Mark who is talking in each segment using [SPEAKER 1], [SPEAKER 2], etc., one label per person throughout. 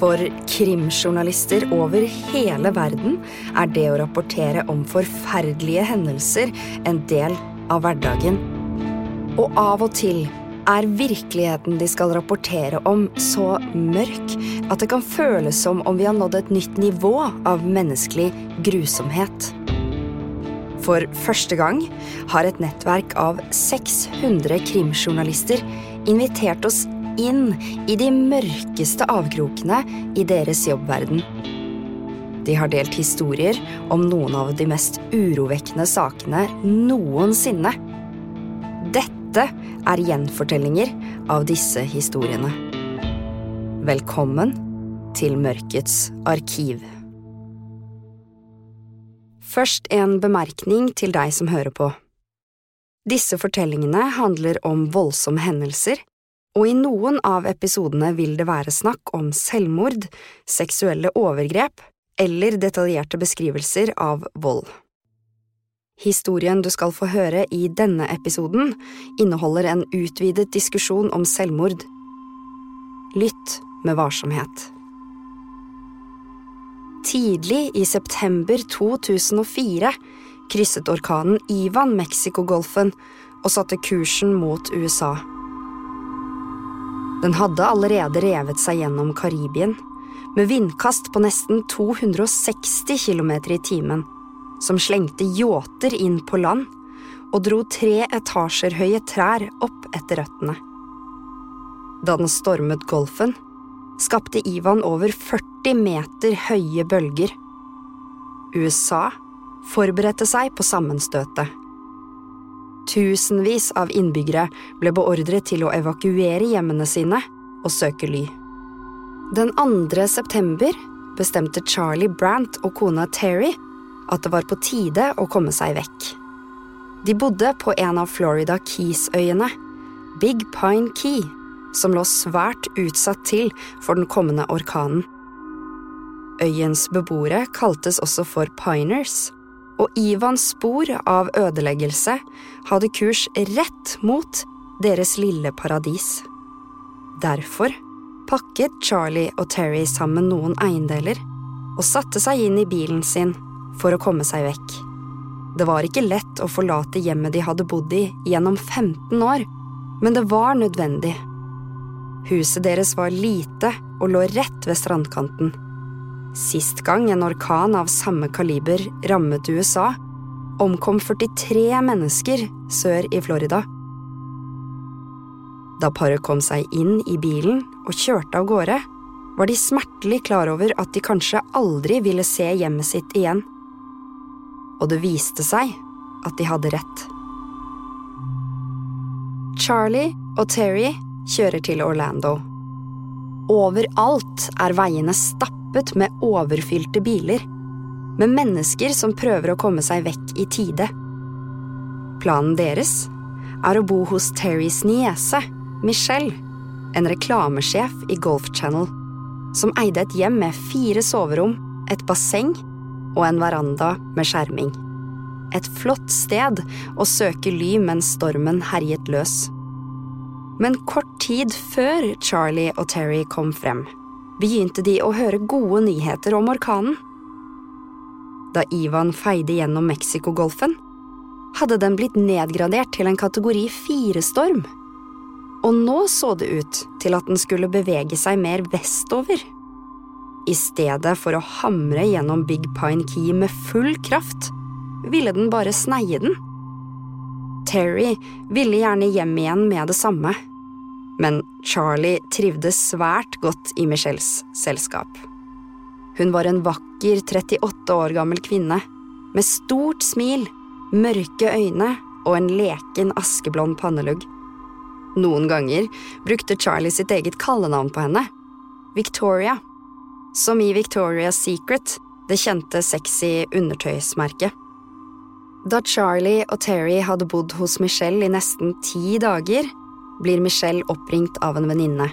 [SPEAKER 1] For krimjournalister over hele verden er det å rapportere om forferdelige hendelser en del av hverdagen. Og av og til er virkeligheten de skal rapportere om, så mørk at det kan føles som om vi har nådd et nytt nivå av menneskelig grusomhet. For første gang har et nettverk av 600 krimjournalister invitert oss inn i de mørkeste avkrokene i deres jobbverden. De har delt historier om noen av de mest urovekkende sakene noensinne. Dette er gjenfortellinger av disse historiene. Velkommen til Mørkets arkiv. Først en bemerkning til deg som hører på. Disse fortellingene handler om voldsomme hendelser og i noen av episodene vil det være snakk om selvmord, seksuelle overgrep eller detaljerte beskrivelser av vold. Historien du skal få høre i denne episoden, inneholder en utvidet diskusjon om selvmord. Lytt med varsomhet. Tidlig i september 2004 krysset orkanen Ivan Mexicogolfen og satte kursen mot USA. Den hadde allerede revet seg gjennom Karibien, med vindkast på nesten 260 km i timen, som slengte yachter inn på land og dro tre etasjer høye trær opp etter røttene. Da den stormet Golfen, skapte Ivan over 40 meter høye bølger. USA forberedte seg på sammenstøtet. Tusenvis av innbyggere ble beordret til å evakuere hjemmene sine og søke ly. Den 2. september bestemte Charlie Brant og kona Terry at det var på tide å komme seg vekk. De bodde på en av Florida Keys-øyene, Big Pine Key, som lå svært utsatt til for den kommende orkanen. Øyens beboere kaltes også for Piners og Ivans spor av ødeleggelse hadde kurs rett mot deres lille paradis. Derfor pakket Charlie og Terry sammen noen eiendeler og satte seg inn i bilen sin for å komme seg vekk. Det var ikke lett å forlate hjemmet de hadde bodd i gjennom 15 år, men det var nødvendig. Huset deres var lite og lå rett ved strandkanten. Sist gang en orkan av samme kaliber rammet USA, omkom 43 mennesker sør i Florida. Da paret kom seg inn i bilen og kjørte av gårde, var de smertelig klar over at de kanskje aldri ville se hjemmet sitt igjen. Og det viste seg at de hadde rett. Charlie og Terry kjører til Orlando. Overalt er veiene stappet med overfylte biler, med mennesker som prøver å komme seg vekk i tide. Planen deres er å bo hos Terrys niese, Michelle, en reklamesjef i Golf Channel, som eide et hjem med fire soverom, et basseng og en veranda med skjerming. Et flott sted å søke ly mens stormen herjet løs. Men kort tid før Charlie og Terry kom frem, begynte de å høre gode nyheter om orkanen. Da Ivan feide gjennom Mexicogolfen, hadde den blitt nedgradert til en kategori fire-storm. Og nå så det ut til at den skulle bevege seg mer vestover. I stedet for å hamre gjennom Big Pine Key med full kraft, ville den bare sneie den. Terry ville gjerne hjem igjen med det samme, men Charlie trivdes svært godt i Michelles selskap. Hun var en vakker 38 år gammel kvinne, med stort smil, mørke øyne og en leken askeblond pannelugg. Noen ganger brukte Charlie sitt eget kallenavn på henne, Victoria, som i Victoria's Secret, det kjente sexy undertøysmerket. Da Charlie og Terry hadde bodd hos Michelle i nesten ti dager, blir Michelle oppringt av en venninne.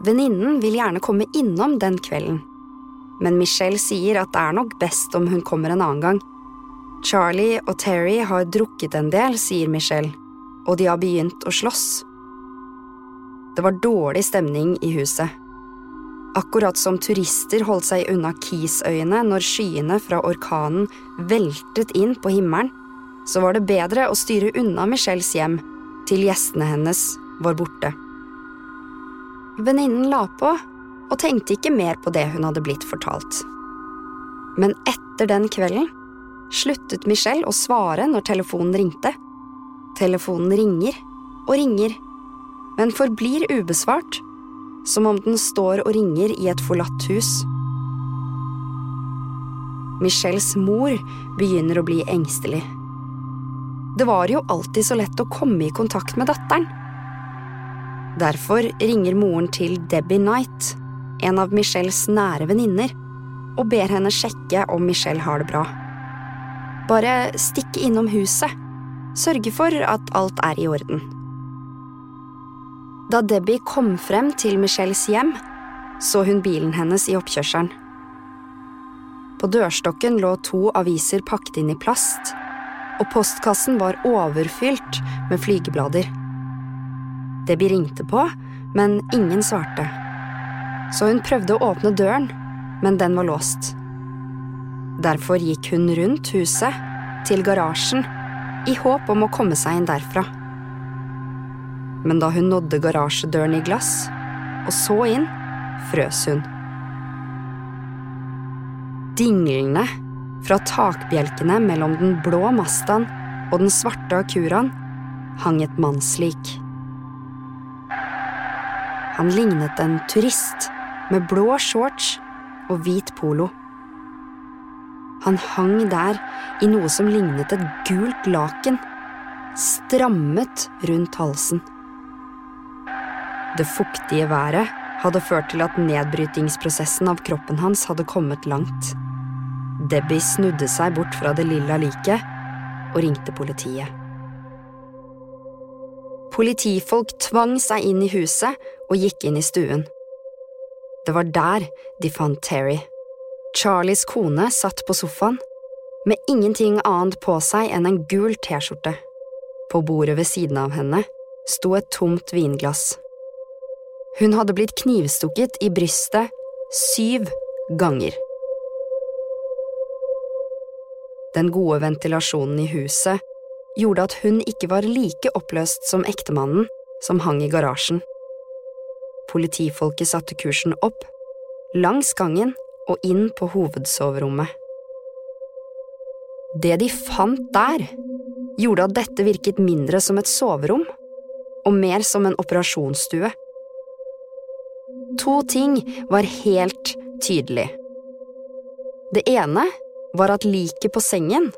[SPEAKER 1] Venninnen vil gjerne komme innom den kvelden, men Michelle sier at det er nok best om hun kommer en annen gang. Charlie og Terry har drukket en del, sier Michelle, og de har begynt å slåss. Det var dårlig stemning i huset. Akkurat som turister holdt seg unna Keysøyene når skyene fra orkanen veltet inn på himmelen, så var det bedre å styre unna Michelles hjem til gjestene hennes var borte. Venninnen la på og tenkte ikke mer på det hun hadde blitt fortalt. Men etter den kvelden sluttet Michelle å svare når telefonen ringte. Telefonen ringer og ringer, men forblir ubesvart, som om den står og ringer i et forlatt hus. Michelles mor begynner å bli engstelig. Det var jo alltid så lett å komme i kontakt med datteren. Derfor ringer moren til Debbie Knight, en av Michelles nære venninner, og ber henne sjekke om Michelle har det bra. Bare stikke innom huset. Sørge for at alt er i orden. Da Debbie kom frem til Michelles hjem, så hun bilen hennes i oppkjørselen. På dørstokken lå to aviser pakket inn i plast, og postkassen var overfylt med flygeblader. Debbie ringte på, men ingen svarte. Så hun prøvde å åpne døren, men den var låst. Derfor gikk hun rundt huset, til garasjen, i håp om å komme seg inn derfra. Men da hun nådde garasjedøren i glass og så inn, frøs hun. Dinglende fra takbjelkene mellom den blå mastaen og den svarte akuraen hang et mannslik. Han lignet en turist med blå shorts og hvit polo. Han hang der i noe som lignet et gult laken, strammet rundt halsen. Det fuktige været hadde ført til at nedbrytingsprosessen av kroppen hans hadde kommet langt. Debbie snudde seg bort fra det lilla liket og ringte politiet. Politifolk tvang seg inn i huset og gikk inn i stuen. Det var der de fant Terry. Charlies kone satt på sofaen, med ingenting annet på seg enn en gul T-skjorte. På bordet ved siden av henne sto et tomt vinglass. Hun hadde blitt knivstukket i brystet syv ganger. Den gode ventilasjonen i huset gjorde at hun ikke var like oppløst som ektemannen som hang i garasjen. Politifolket satte kursen opp, langs gangen og inn på hovedsoverommet. Det de fant der, gjorde at dette virket mindre som et soverom og mer som en operasjonsstue. To ting var helt tydelig. Det ene var at liket på sengen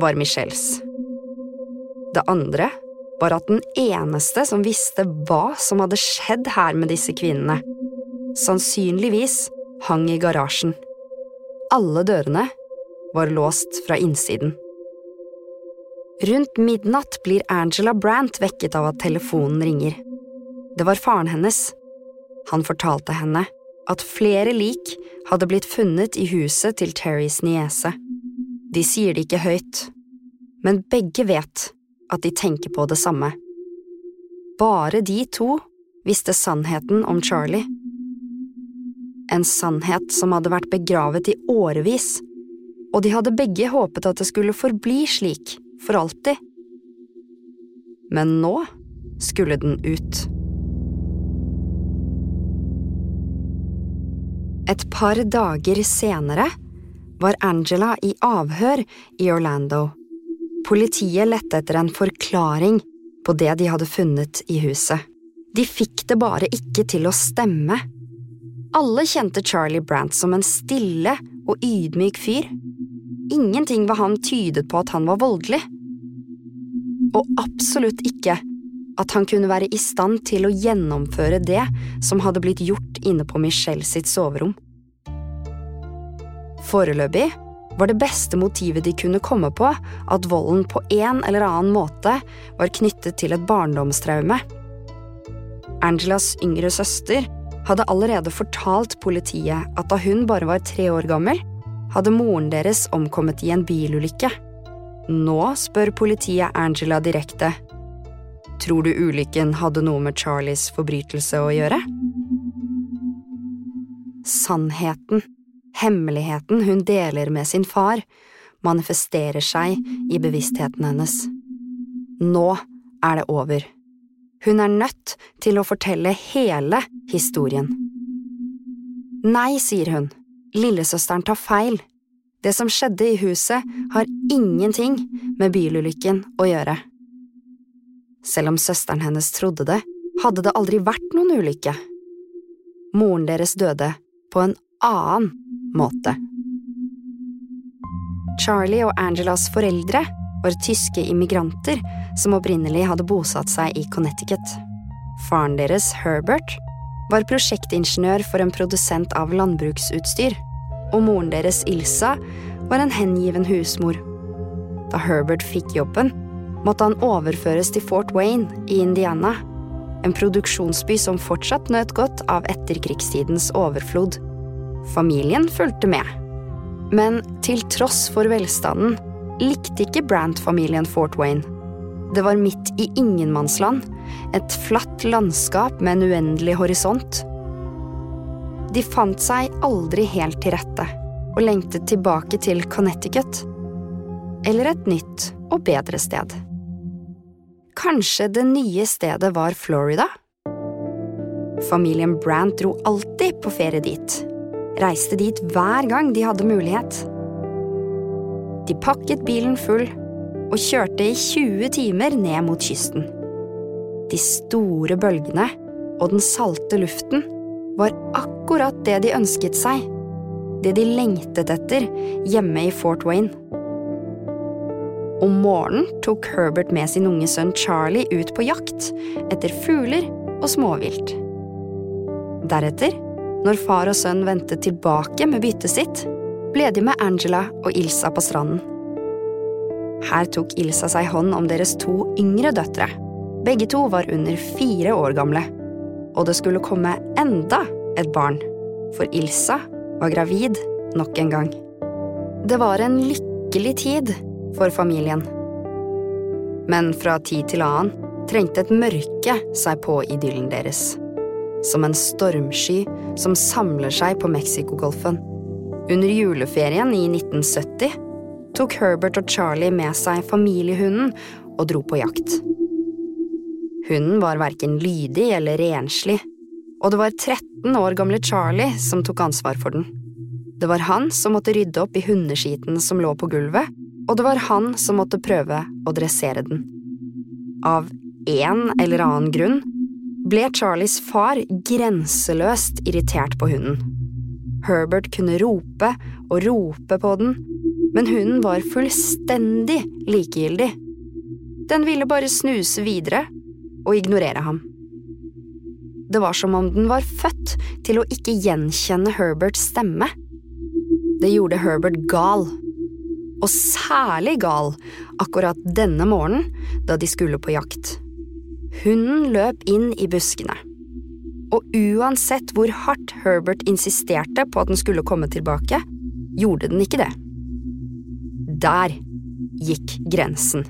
[SPEAKER 1] var Michelles. Det andre var at den eneste som visste hva som hadde skjedd her med disse kvinnene, sannsynligvis hang i garasjen. Alle dørene var låst fra innsiden. Rundt midnatt blir Angela Brant vekket av at telefonen ringer. Det var faren hennes. Han fortalte henne at flere lik hadde blitt funnet i huset til Terrys niese. De sier det ikke høyt, men begge vet at de tenker på det samme. Bare de to visste sannheten om Charlie. En sannhet som hadde vært begravet i årevis, og de hadde begge håpet at det skulle forbli slik, for alltid. Men nå skulle den ut. Et par dager senere var Angela i avhør i Orlando. Politiet lette etter en forklaring på det de hadde funnet i huset. De fikk det bare ikke til å stemme. Alle kjente Charlie Brant som en stille og ydmyk fyr. Ingenting ved han tydet på at han var voldelig. Og absolutt ikke at han kunne være i stand til å gjennomføre det som hadde blitt gjort inne på Michelle sitt soverom. Foreløpig var det beste motivet de kunne komme på at volden på en eller annen måte var knyttet til et barndomstraume. Angelas yngre søster hadde allerede fortalt politiet at da hun bare var tre år gammel, hadde moren deres omkommet i en bilulykke. Nå spør politiet Angela direkte. Tror du ulykken hadde noe med Charlies forbrytelse å gjøre? Sannheten Hemmeligheten hun deler med sin far, manifesterer seg i bevisstheten hennes. Nå er det over. Hun er nødt til å fortelle hele historien. Nei, sier hun, lillesøsteren tar feil. Det som skjedde i huset, har ingenting med bilulykken å gjøre. Selv om søsteren hennes trodde det, hadde det aldri vært noen ulykke. Moren deres døde på en annen måte. Charlie og Angelas foreldre var tyske immigranter som opprinnelig hadde bosatt seg i Connecticut. Faren deres, Herbert, var prosjektingeniør for en produsent av landbruksutstyr, og moren deres, Ilsa, var en hengiven husmor. Da Herbert fikk jobben, måtte han overføres til Fort Wayne i Indiana, en produksjonsby som fortsatt nøt godt av etterkrigstidens overflod. Familien fulgte med. Men til tross for velstanden likte ikke Brant-familien Fort Wayne. Det var midt i ingenmannsland, et flatt landskap med en uendelig horisont. De fant seg aldri helt til rette, og lengtet tilbake til Connecticut. Eller et nytt og bedre sted. Kanskje det nye stedet var Florida? Familien Brant dro alltid på ferie dit reiste dit hver gang de hadde mulighet. De pakket bilen full og kjørte i 20 timer ned mot kysten. De store bølgene og den salte luften var akkurat det de ønsket seg, det de lengtet etter hjemme i Fort Wayne. Om morgenen tok Herbert med sin unge sønn Charlie ut på jakt etter fugler og småvilt. Deretter når far og sønn vendte tilbake med byttet sitt, ble de med Angela og Ilsa på stranden. Her tok Ilsa seg hånd om deres to yngre døtre. Begge to var under fire år gamle. Og det skulle komme enda et barn, for Ilsa var gravid nok en gang. Det var en lykkelig tid for familien. Men fra tid til annen trengte et mørke seg på idyllen deres som en stormsky som samler seg på Mexicogolfen. Under juleferien i 1970 tok Herbert og Charlie med seg familiehunden og dro på jakt. Hunden var verken lydig eller renslig, og det var 13 år gamle Charlie som tok ansvar for den. Det var han som måtte rydde opp i hundeskiten som lå på gulvet, og det var han som måtte prøve å dressere den. Av en eller annen grunn ble Charlies far grenseløst irritert på hunden. Herbert kunne rope og rope på den, men hunden var fullstendig likegyldig. Den ville bare snuse videre og ignorere ham. Det var som om den var født til å ikke gjenkjenne Herberts stemme. Det gjorde Herbert gal, og særlig gal akkurat denne morgenen da de skulle på jakt. Hunden løp inn i buskene. Og uansett hvor hardt Herbert insisterte på at den skulle komme tilbake, gjorde den ikke det. Der gikk grensen.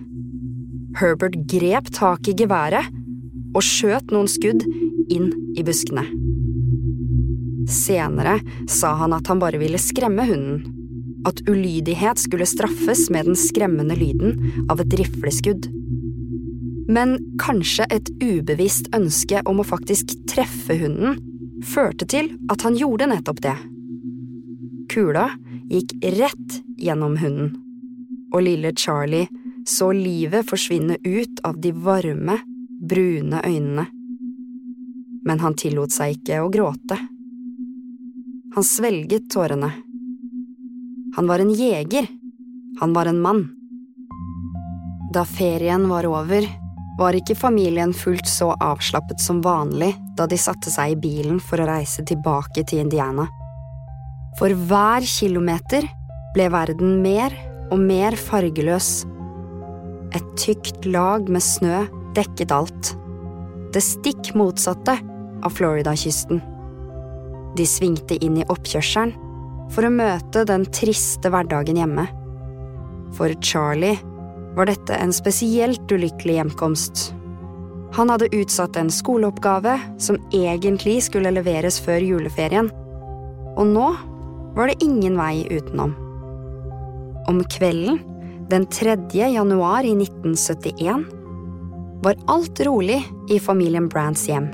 [SPEAKER 1] Herbert grep tak i geværet og skjøt noen skudd inn i buskene. Senere sa han at han bare ville skremme hunden, at ulydighet skulle straffes med den skremmende lyden av et rifleskudd men kanskje et ubevisst ønske om å faktisk treffe hunden førte til at han gjorde nettopp det. Kula gikk rett gjennom hunden, og lille Charlie så livet forsvinne ut av de varme, brune øynene. Men han tillot seg ikke å gråte. Han svelget tårene. Han var en jeger. Han var en mann. Da ferien var over, var ikke familien fullt så avslappet som vanlig da de satte seg i bilen for å reise tilbake til Indiana. For hver kilometer ble verden mer og mer fargeløs. Et tykt lag med snø dekket alt. Det stikk motsatte av Florida-kysten. De svingte inn i oppkjørselen for å møte den triste hverdagen hjemme. For Charlie var dette en spesielt ulykkelig hjemkomst. Han hadde utsatt en skoleoppgave som egentlig skulle leveres før juleferien, og nå var det ingen vei utenom. Om kvelden, den 3. januar i 1971, var alt rolig i familien Brants hjem.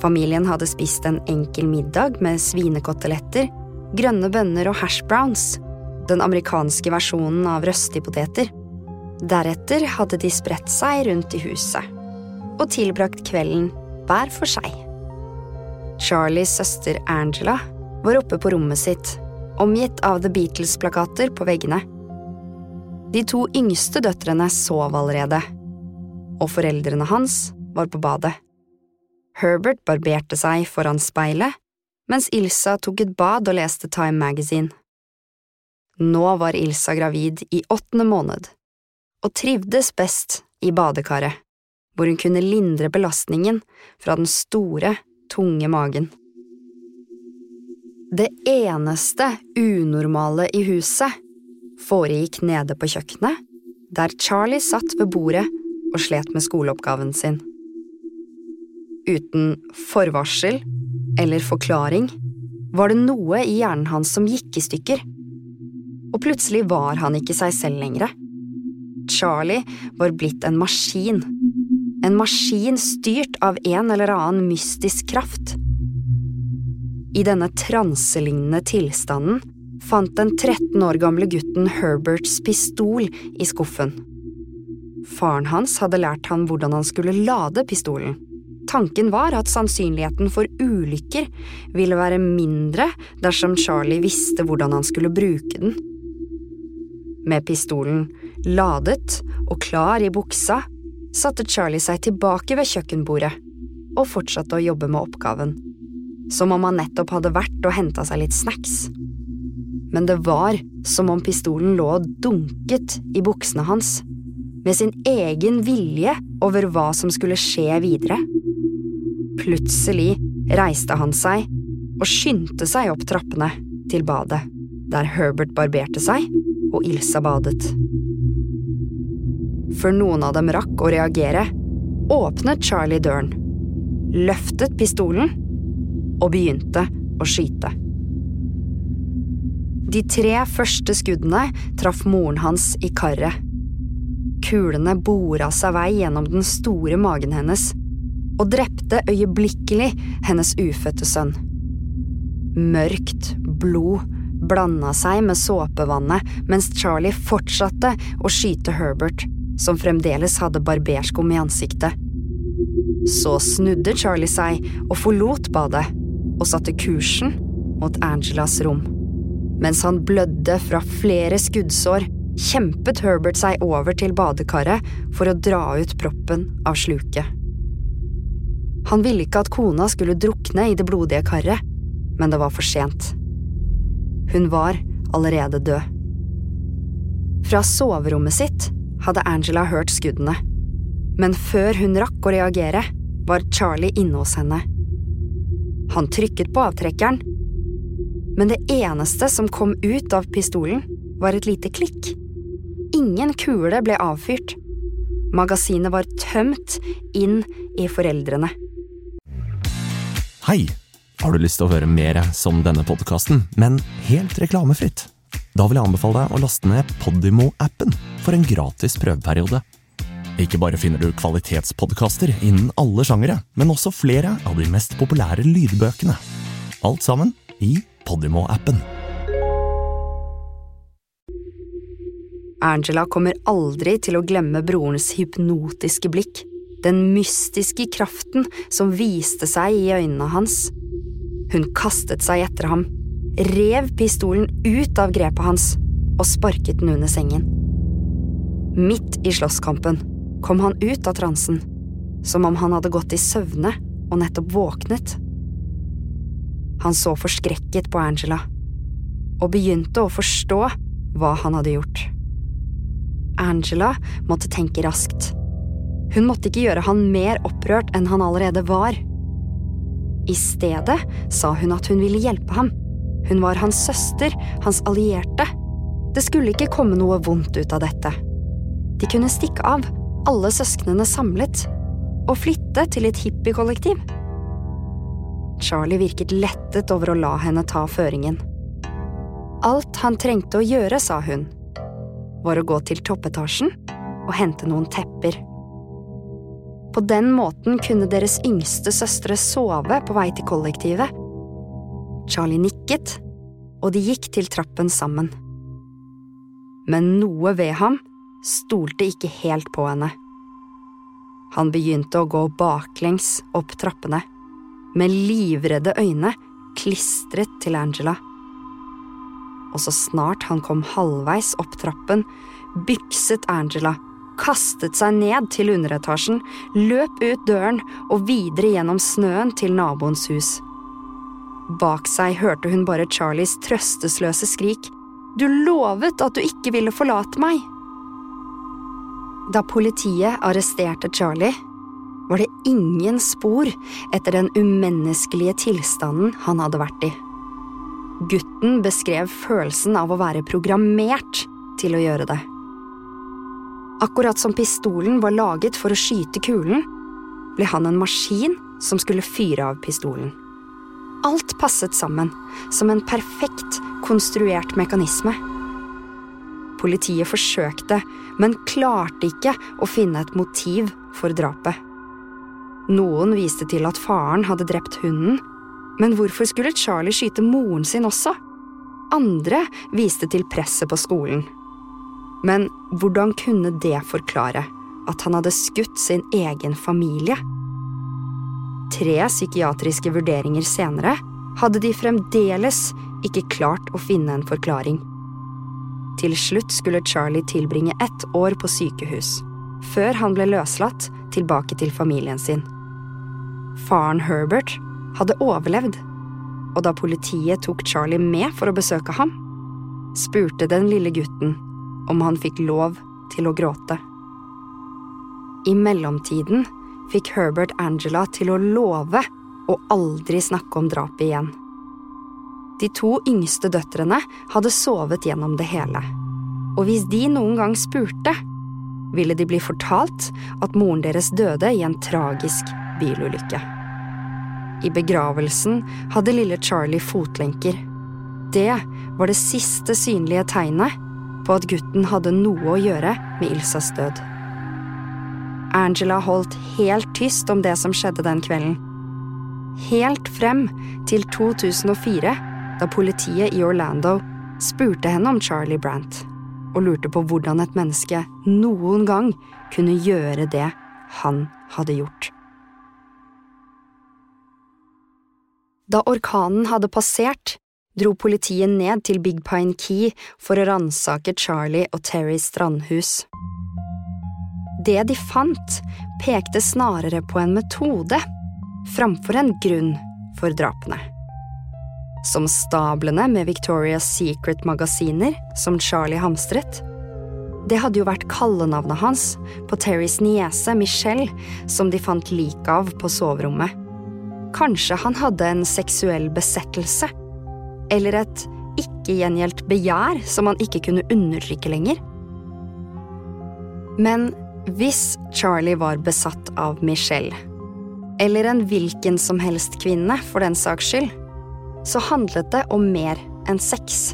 [SPEAKER 1] Familien hadde spist en enkel middag med svinekoteletter, grønne bønner og hash browns, den amerikanske versjonen av røstipoteter. Deretter hadde de spredt seg rundt i huset og tilbrakt kvelden hver for seg. Charlies søster Angela var oppe på rommet sitt, omgitt av The Beatles-plakater på veggene. De to yngste døtrene sov allerede, og foreldrene hans var på badet. Herbert barberte seg foran speilet, mens Ilsa tok et bad og leste Time Magazine. Nå var Ilsa gravid i åttende måned, og trivdes best i badekaret, hvor hun kunne lindre belastningen fra den store, tunge magen. Det eneste unormale i huset foregikk nede på kjøkkenet, der Charlie satt ved bordet og slet med skoleoppgaven sin. Uten forvarsel eller forklaring var det noe i hjernen hans som gikk i stykker, og plutselig var han ikke seg selv lenger. Charlie var blitt en maskin, en maskin styrt av en eller annen mystisk kraft. I denne transelignende tilstanden fant den 13 år gamle gutten Herberts pistol i skuffen. Faren hans hadde lært ham hvordan han skulle lade pistolen. Tanken var at sannsynligheten for ulykker ville være mindre dersom Charlie visste hvordan han skulle bruke den. Med pistolen ladet og klar i buksa satte Charlie seg tilbake ved kjøkkenbordet og fortsatte å jobbe med oppgaven, som om han nettopp hadde vært og henta seg litt snacks. Men det var som om pistolen lå og dunket i buksene hans, med sin egen vilje over hva som skulle skje videre. Plutselig reiste han seg og skyndte seg opp trappene til badet, der Herbert barberte seg og Ilsa badet. Før noen av dem rakk å reagere, åpnet Charlie døren, løftet pistolen og begynte å skyte. De tre første skuddene traff moren hans i karet. Kulene bora seg vei gjennom den store magen hennes og drepte øyeblikkelig hennes ufødte sønn. Mørkt blod blanda seg med såpevannet mens Charlie fortsatte å skyte Herbert, som fremdeles hadde barberskum i ansiktet. Så snudde Charlie seg og forlot badet og satte kursen mot Angelas rom. Mens han blødde fra flere skuddsår, kjempet Herbert seg over til badekaret for å dra ut proppen av sluket. Han ville ikke at kona skulle drukne i det blodige karet, men det var for sent. Hun var allerede død. Fra soverommet sitt hadde Angela hørt skuddene, men før hun rakk å reagere, var Charlie inne hos henne. Han trykket på avtrekkeren, men det eneste som kom ut av pistolen, var et lite klikk. Ingen kule ble avfyrt. Magasinet var tømt inn i foreldrene.
[SPEAKER 2] Hei! Har du lyst til å høre mer som denne podkasten, men helt reklamefritt? Da vil jeg anbefale deg å laste ned Podimo-appen for en gratis prøveperiode. Ikke bare finner du kvalitetspodkaster innen alle sjangere, men også flere av de mest populære lydbøkene. Alt sammen i Podimo-appen.
[SPEAKER 1] Angela kommer aldri til å glemme brorens hypnotiske blikk, den mystiske kraften som viste seg i øynene hans. Hun kastet seg etter ham, rev pistolen ut av grepet hans og sparket den under sengen. Midt i slåsskampen kom han ut av transen, som om han hadde gått i søvne og nettopp våknet. Han så forskrekket på Angela. og begynte å forstå hva han hadde gjort. Angela måtte tenke raskt. Hun måtte ikke gjøre han mer opprørt enn han allerede var. I stedet sa hun at hun ville hjelpe ham. Hun var hans søster, hans allierte. Det skulle ikke komme noe vondt ut av dette. De kunne stikke av, alle søsknene samlet, og flytte til et hippiekollektiv. Charlie virket lettet over å la henne ta føringen. Alt han trengte å gjøre, sa hun, var å gå til toppetasjen og hente noen tepper. På den måten kunne deres yngste søstre sove på vei til kollektivet. Charlie nikket, og de gikk til trappen sammen. Men noe ved ham stolte ikke helt på henne. Han begynte å gå baklengs opp trappene, med livredde øyne klistret til Angela. Og så snart han kom halvveis opp trappen, bykset Angela kastet seg ned til underetasjen, løp ut døren og videre gjennom snøen til naboens hus. Bak seg hørte hun bare Charlies trøstesløse skrik. Du lovet at du ikke ville forlate meg! Da politiet arresterte Charlie, var det ingen spor etter den umenneskelige tilstanden han hadde vært i. Gutten beskrev følelsen av å være programmert til å gjøre det. Akkurat som pistolen var laget for å skyte kulen, ble han en maskin som skulle fyre av pistolen. Alt passet sammen, som en perfekt konstruert mekanisme. Politiet forsøkte, men klarte ikke å finne et motiv for drapet. Noen viste til at faren hadde drept hunden, men hvorfor skulle Charlie skyte moren sin også? Andre viste til presset på skolen. Men hvordan kunne det forklare at han hadde skutt sin egen familie? Tre psykiatriske vurderinger senere hadde de fremdeles ikke klart å finne en forklaring. Til slutt skulle Charlie tilbringe ett år på sykehus, før han ble løslatt tilbake til familien sin. Faren Herbert hadde overlevd, og da politiet tok Charlie med for å besøke ham, spurte den lille gutten om han fikk lov til å gråte. I mellomtiden fikk Herbert Angela til å love å aldri snakke om drapet igjen. De to yngste døtrene hadde sovet gjennom det hele, og hvis de noen gang spurte, ville de bli fortalt at moren deres døde i en tragisk bilulykke. I begravelsen hadde lille Charlie fotlenker. Det var det siste synlige tegnet på at gutten hadde noe å gjøre med Ilsas død. Angela holdt helt tyst om det som skjedde den kvelden. Helt frem til 2004, da politiet i Orlando spurte henne om Charlie Brant, og lurte på hvordan et menneske noen gang kunne gjøre det han hadde gjort. Da orkanen hadde passert, dro politiet ned til Big Pine Key for å ransake Charlie og Terrys strandhus. Det de fant, pekte snarere på en metode framfor en grunn for drapene. Som stablene med Victoria's Secret-magasiner som Charlie hamstret. Det hadde jo vært kallenavnet hans på Terrys niese Michelle, som de fant lik av på soverommet. Kanskje han hadde en seksuell besettelse eller et ikke-gjengjeldt begjær som han ikke kunne undertrykke lenger. Men hvis Charlie var besatt av Michelle, eller en hvilken som helst kvinne for den saks skyld, så handlet det om mer enn sex.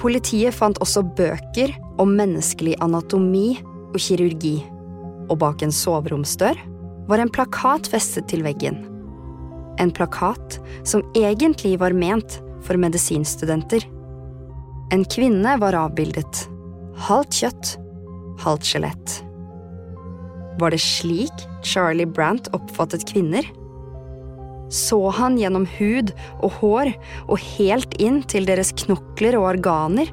[SPEAKER 1] Politiet fant også bøker om menneskelig anatomi og kirurgi, og bak en soveromsdør var en plakat festet til veggen. En plakat som egentlig var ment for medisinstudenter. En kvinne var avbildet. Halvt kjøtt, halvt skjelett. Var det slik Charlie Brant oppfattet kvinner? Så han gjennom hud og hår og helt inn til deres knokler og organer?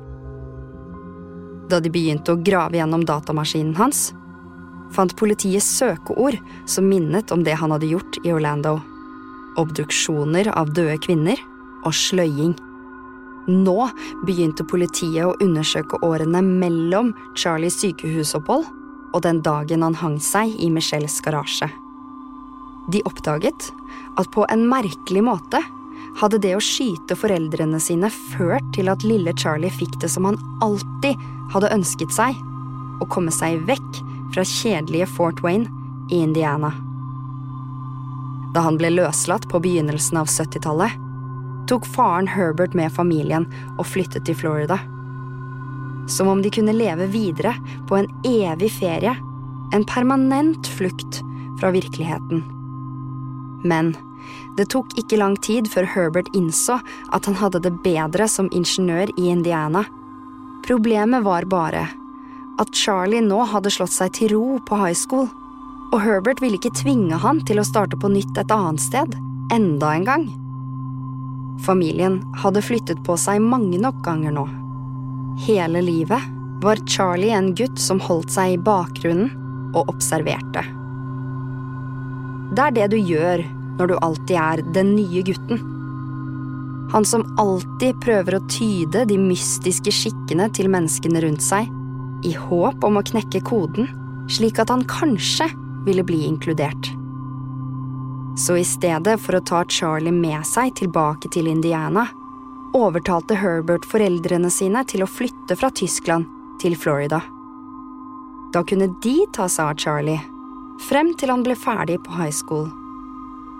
[SPEAKER 1] Da de begynte å grave gjennom datamaskinen hans, fant politiet søkeord som minnet om det han hadde gjort i Orlando. Obduksjoner av døde kvinner og sløying. Nå begynte politiet å undersøke årene mellom Charlies sykehusopphold og den dagen han hang seg i Michelles garasje. De oppdaget at på en merkelig måte hadde det å skyte foreldrene sine ført til at lille Charlie fikk det som han alltid hadde ønsket seg, å komme seg vekk fra kjedelige Fort Wayne i Indiana. Da han ble løslatt på begynnelsen av 70-tallet, tok faren Herbert med familien og flyttet til Florida. Som om de kunne leve videre på en evig ferie, en permanent flukt fra virkeligheten. Men det tok ikke lang tid før Herbert innså at han hadde det bedre som ingeniør i Indiana. Problemet var bare at Charlie nå hadde slått seg til ro på high school, og Herbert ville ikke tvinge han til å starte på nytt et annet sted, enda en gang. Familien hadde flyttet på seg mange nok ganger nå. Hele livet var Charlie en gutt som holdt seg i bakgrunnen og observerte. Det er det du gjør når du alltid er den nye gutten. Han som alltid prøver å tyde de mystiske skikkene til menneskene rundt seg, i håp om å knekke koden, slik at han kanskje ville bli inkludert. Så i stedet for å ta Charlie med seg tilbake til Indiana, overtalte Herbert foreldrene sine til å flytte fra Tyskland til Florida. Da kunne de ta seg av Charlie, frem til han ble ferdig på high school.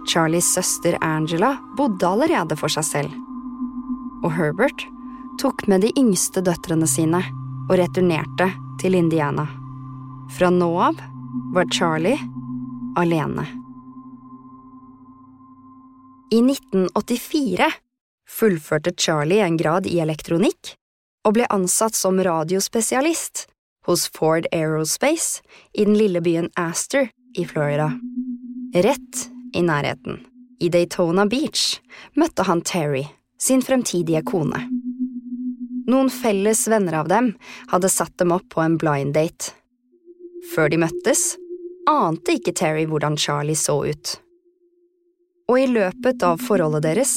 [SPEAKER 1] Charlies søster Angela bodde allerede for seg selv. Og Herbert tok med de yngste døtrene sine og returnerte til Indiana. Fra nå av var Charlie alene. I 1984 fullførte Charlie en grad i elektronikk og ble ansatt som radiospesialist hos Ford Aerospace i den lille byen Astor i Florida. Rett i nærheten, i Daytona Beach, møtte han Terry, sin fremtidige kone. Noen felles venner av dem hadde satt dem opp på en blind date. Før de møttes, ante ikke Terry hvordan Charlie så ut. Og i løpet av forholdet deres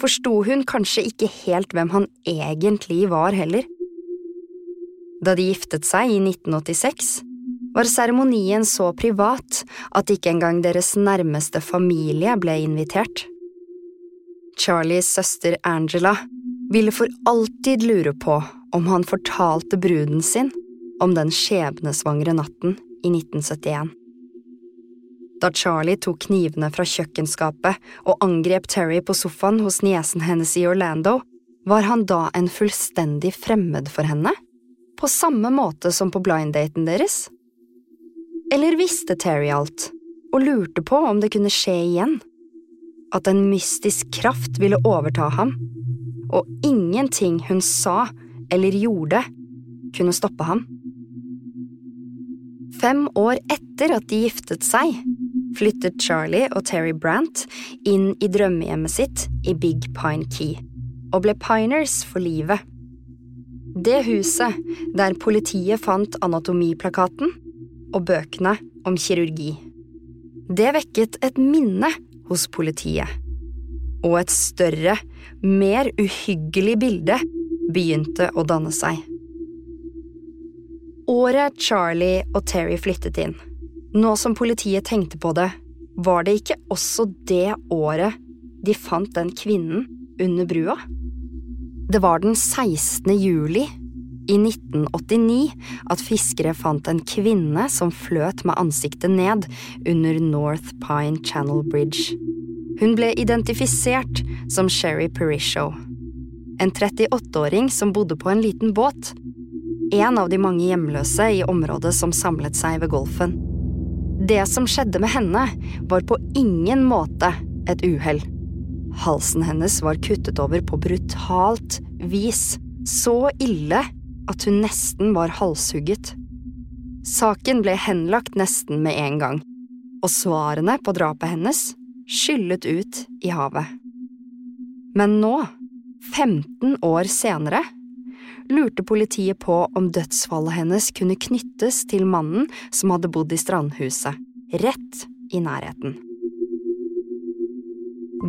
[SPEAKER 1] forsto hun kanskje ikke helt hvem han egentlig var heller. Da de giftet seg i 1986, var seremonien så privat at ikke engang deres nærmeste familie ble invitert. Charlies søster Angela ville for alltid lure på om han fortalte bruden sin om den skjebnesvangre natten i 1971. Da Charlie tok knivene fra kjøkkenskapet og angrep Terry på sofaen hos niesen hennes i Orlando, var han da en fullstendig fremmed for henne? På samme måte som på blinddaten deres? Eller visste Terry alt, og lurte på om det kunne skje igjen? At en mystisk kraft ville overta ham, og ingenting hun sa eller gjorde, kunne stoppe ham? Fem år etter at de giftet seg, flyttet Charlie og Terry Brant inn i drømmehjemmet sitt i Big Pine Key, og ble piners for livet. Det huset der politiet fant anatomiplakaten, og bøkene om kirurgi. Det vekket et minne hos politiet. Og et større, mer uhyggelig bilde begynte å danne seg. Året Charlie og Terry flyttet inn, nå som politiet tenkte på det, var det ikke også det året de fant den kvinnen under brua? Det var den 16. juli i 1989 at fiskere fant en kvinne som fløt med ansiktet ned under North Pine Channel Bridge. Hun ble identifisert som Sherry Perisho, en 38-åring som bodde på en liten båt. En av de mange hjemløse i området som samlet seg ved golfen. Det som skjedde med henne, var på ingen måte et uhell. Halsen hennes var kuttet over på brutalt vis, så ille at hun nesten var halshugget. Saken ble henlagt nesten med en gang, og svarene på drapet hennes skyllet ut i havet. Men nå, 15 år senere, lurte politiet på om dødsfallet hennes kunne knyttes til mannen som hadde bodd i strandhuset, rett i nærheten.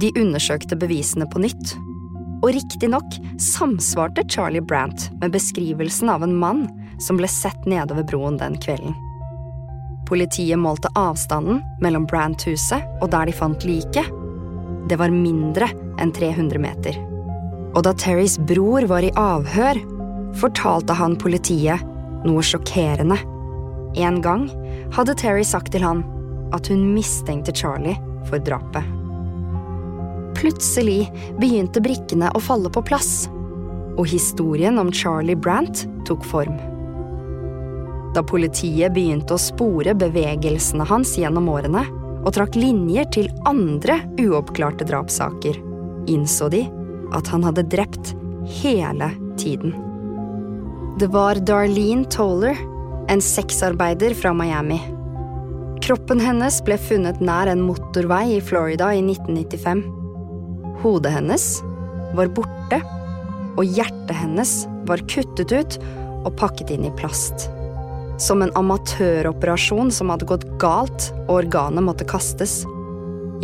[SPEAKER 1] De undersøkte bevisene på nytt, Og riktignok samsvarte Charlie Brant med beskrivelsen av en mann som ble sett nedover broen den kvelden. Politiet målte avstanden mellom Brant-huset og der de fant liket. Det var mindre enn 300 meter. Og da Terrys bror var i avhør, fortalte han politiet noe sjokkerende. En gang hadde Terry sagt til han at hun mistenkte Charlie for drapet. Plutselig begynte brikkene å falle på plass, og historien om Charlie Brant tok form. Da politiet begynte å spore bevegelsene hans gjennom årene, og trakk linjer til andre uoppklarte drapssaker, innså de at han hadde drept hele tiden. Det var Darlene Toller, en sexarbeider fra Miami. Kroppen hennes ble funnet nær en motorvei i Florida i 1995. Hodet hennes var borte, og hjertet hennes var kuttet ut og pakket inn i plast. Som en amatøroperasjon som hadde gått galt og organet måtte kastes.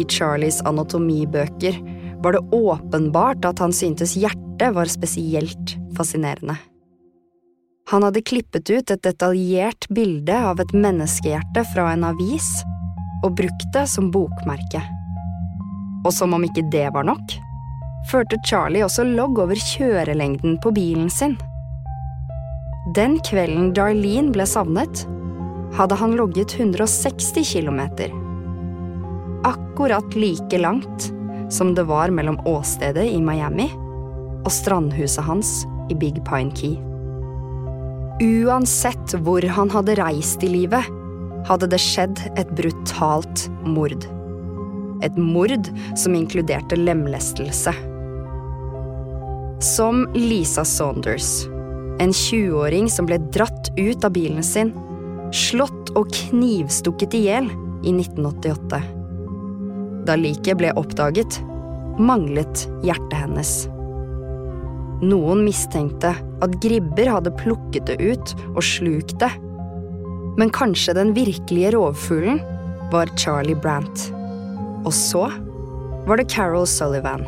[SPEAKER 1] I Charlies anatomibøker var det åpenbart at han syntes hjertet var spesielt fascinerende. Han hadde klippet ut et detaljert bilde av et menneskehjerte fra en avis og brukt det som bokmerke. Og som om ikke det var nok, førte Charlie også logg over kjørelengden på bilen sin. Den kvelden Darlene ble savnet, hadde han logget 160 km. Akkurat like langt som det var mellom åstedet i Miami og strandhuset hans i Big Pine Key. Uansett hvor han hadde reist i livet, hadde det skjedd et brutalt mord. Et mord som inkluderte lemlestelse. Som Lisa Saunders, en 20-åring som ble dratt ut av bilen sin, slått og knivstukket i hjel i 1988. Da liket ble oppdaget, manglet hjertet hennes. Noen mistenkte at Gribber hadde plukket det ut og slukt det. Men kanskje den virkelige rovfuglen var Charlie Brant. Og så var det Carol Sullivan,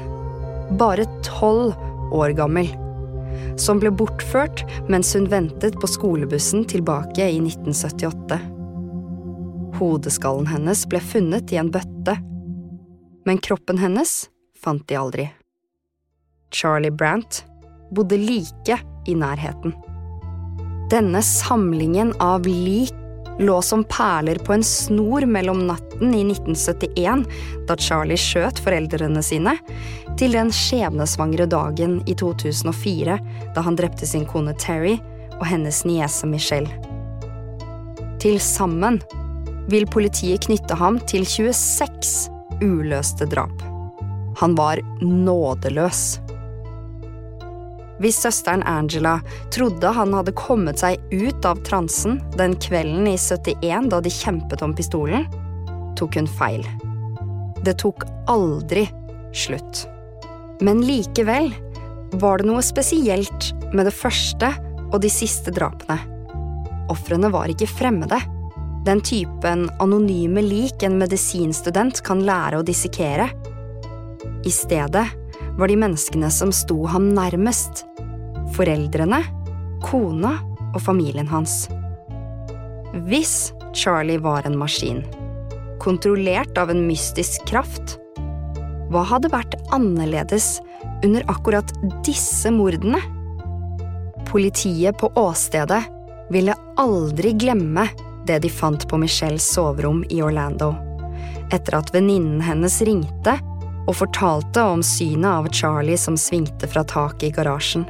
[SPEAKER 1] bare tolv år gammel, som ble bortført mens hun ventet på skolebussen tilbake i 1978. Hodeskallen hennes ble funnet i en bøtte, men kroppen hennes fant de aldri. Charlie Brant bodde like i nærheten. Denne samlingen av lik lå som perler på en snor mellom natten i 1971, da Charlie skjøt foreldrene sine, til den skjebnesvangre dagen i 2004, da han drepte sin kone Terry og hennes niese Michelle. Til sammen vil politiet knytte ham til 26 uløste drap. Han var nådeløs. Hvis søsteren Angela trodde han hadde kommet seg ut av transen den kvelden i 71 da de kjempet om pistolen, tok hun feil. Det tok aldri slutt. Men likevel var det noe spesielt med det første og de siste drapene. Ofrene var ikke fremmede. Den typen anonyme lik en medisinstudent kan lære å dissekere. I stedet var de menneskene som sto ham nærmest. Foreldrene, kona og familien hans. Hvis Charlie var en maskin, kontrollert av en mystisk kraft, hva hadde vært annerledes under akkurat disse mordene? Politiet på åstedet ville aldri glemme det de fant på Michelles soverom i Orlando, etter at venninnen hennes ringte og fortalte om synet av Charlie som svingte fra taket i garasjen.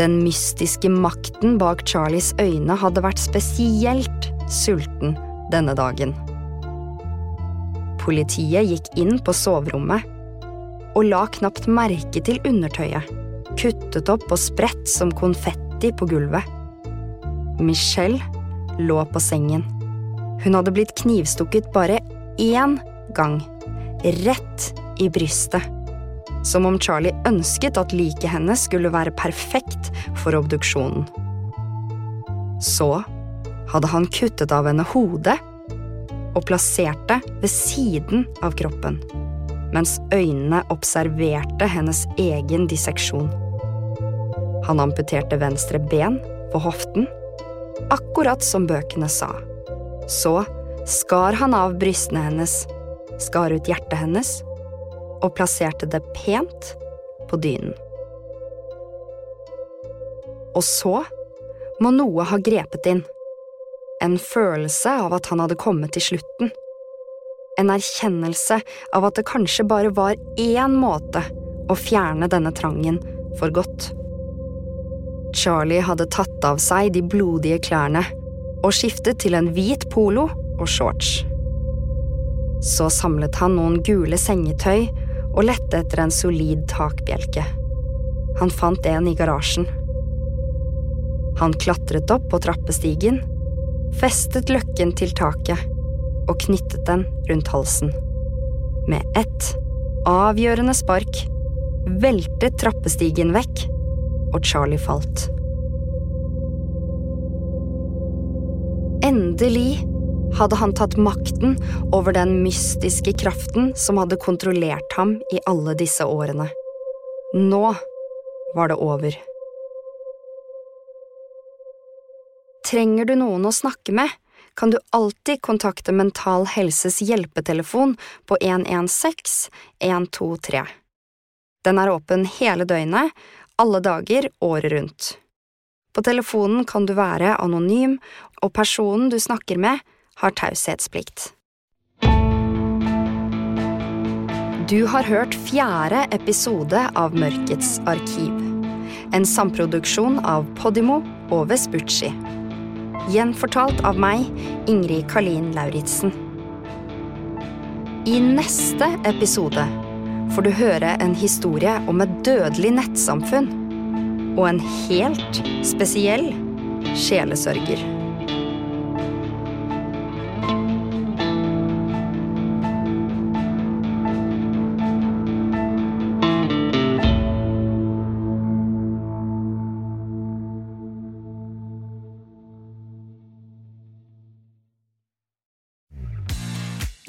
[SPEAKER 1] Den mystiske makten bak Charlies øyne hadde vært spesielt sulten denne dagen. Politiet gikk inn på soverommet og la knapt merke til undertøyet, kuttet opp og spredt som konfetti på gulvet. Michelle lå på sengen. Hun hadde blitt knivstukket bare én gang rett i brystet. Som om Charlie ønsket at liket hennes skulle være perfekt for obduksjonen. Så hadde han kuttet av henne hodet og plassert det ved siden av kroppen. mens øynene observerte hennes egen disseksjon. Han amputerte venstre ben på hoften, akkurat som bøkene sa. Så skar han av brystene hennes, skar ut hjertet hennes og plasserte det pent på dynen. Og så må noe ha grepet inn. En følelse av at han hadde kommet til slutten. En erkjennelse av at det kanskje bare var én måte å fjerne denne trangen for godt. Charlie hadde tatt av seg de blodige klærne og skiftet til en hvit polo og shorts. Så samlet han noen gule sengetøy og lette etter en solid takbjelke. Han fant en i garasjen. Han klatret opp på trappestigen, festet løkken til taket og knyttet den rundt halsen. Med ett avgjørende spark veltet trappestigen vekk, og Charlie falt. Endelig hadde han tatt makten over den mystiske kraften som hadde kontrollert ham i alle disse årene. Nå var det over. Trenger du noen å snakke med, kan du alltid kontakte Mental Helses hjelpetelefon på 116 123. Den er åpen hele døgnet, alle dager året rundt. På telefonen kan du være anonym, og personen du snakker med, har taushetsplikt. Du har hørt fjerde episode av Mørkets arkiv. En samproduksjon av Podimo og Vespucci. Gjenfortalt av meg, Ingrid Karlin Lauritzen. I neste episode får du høre en historie om et dødelig nettsamfunn. Og en helt spesiell sjelesørger.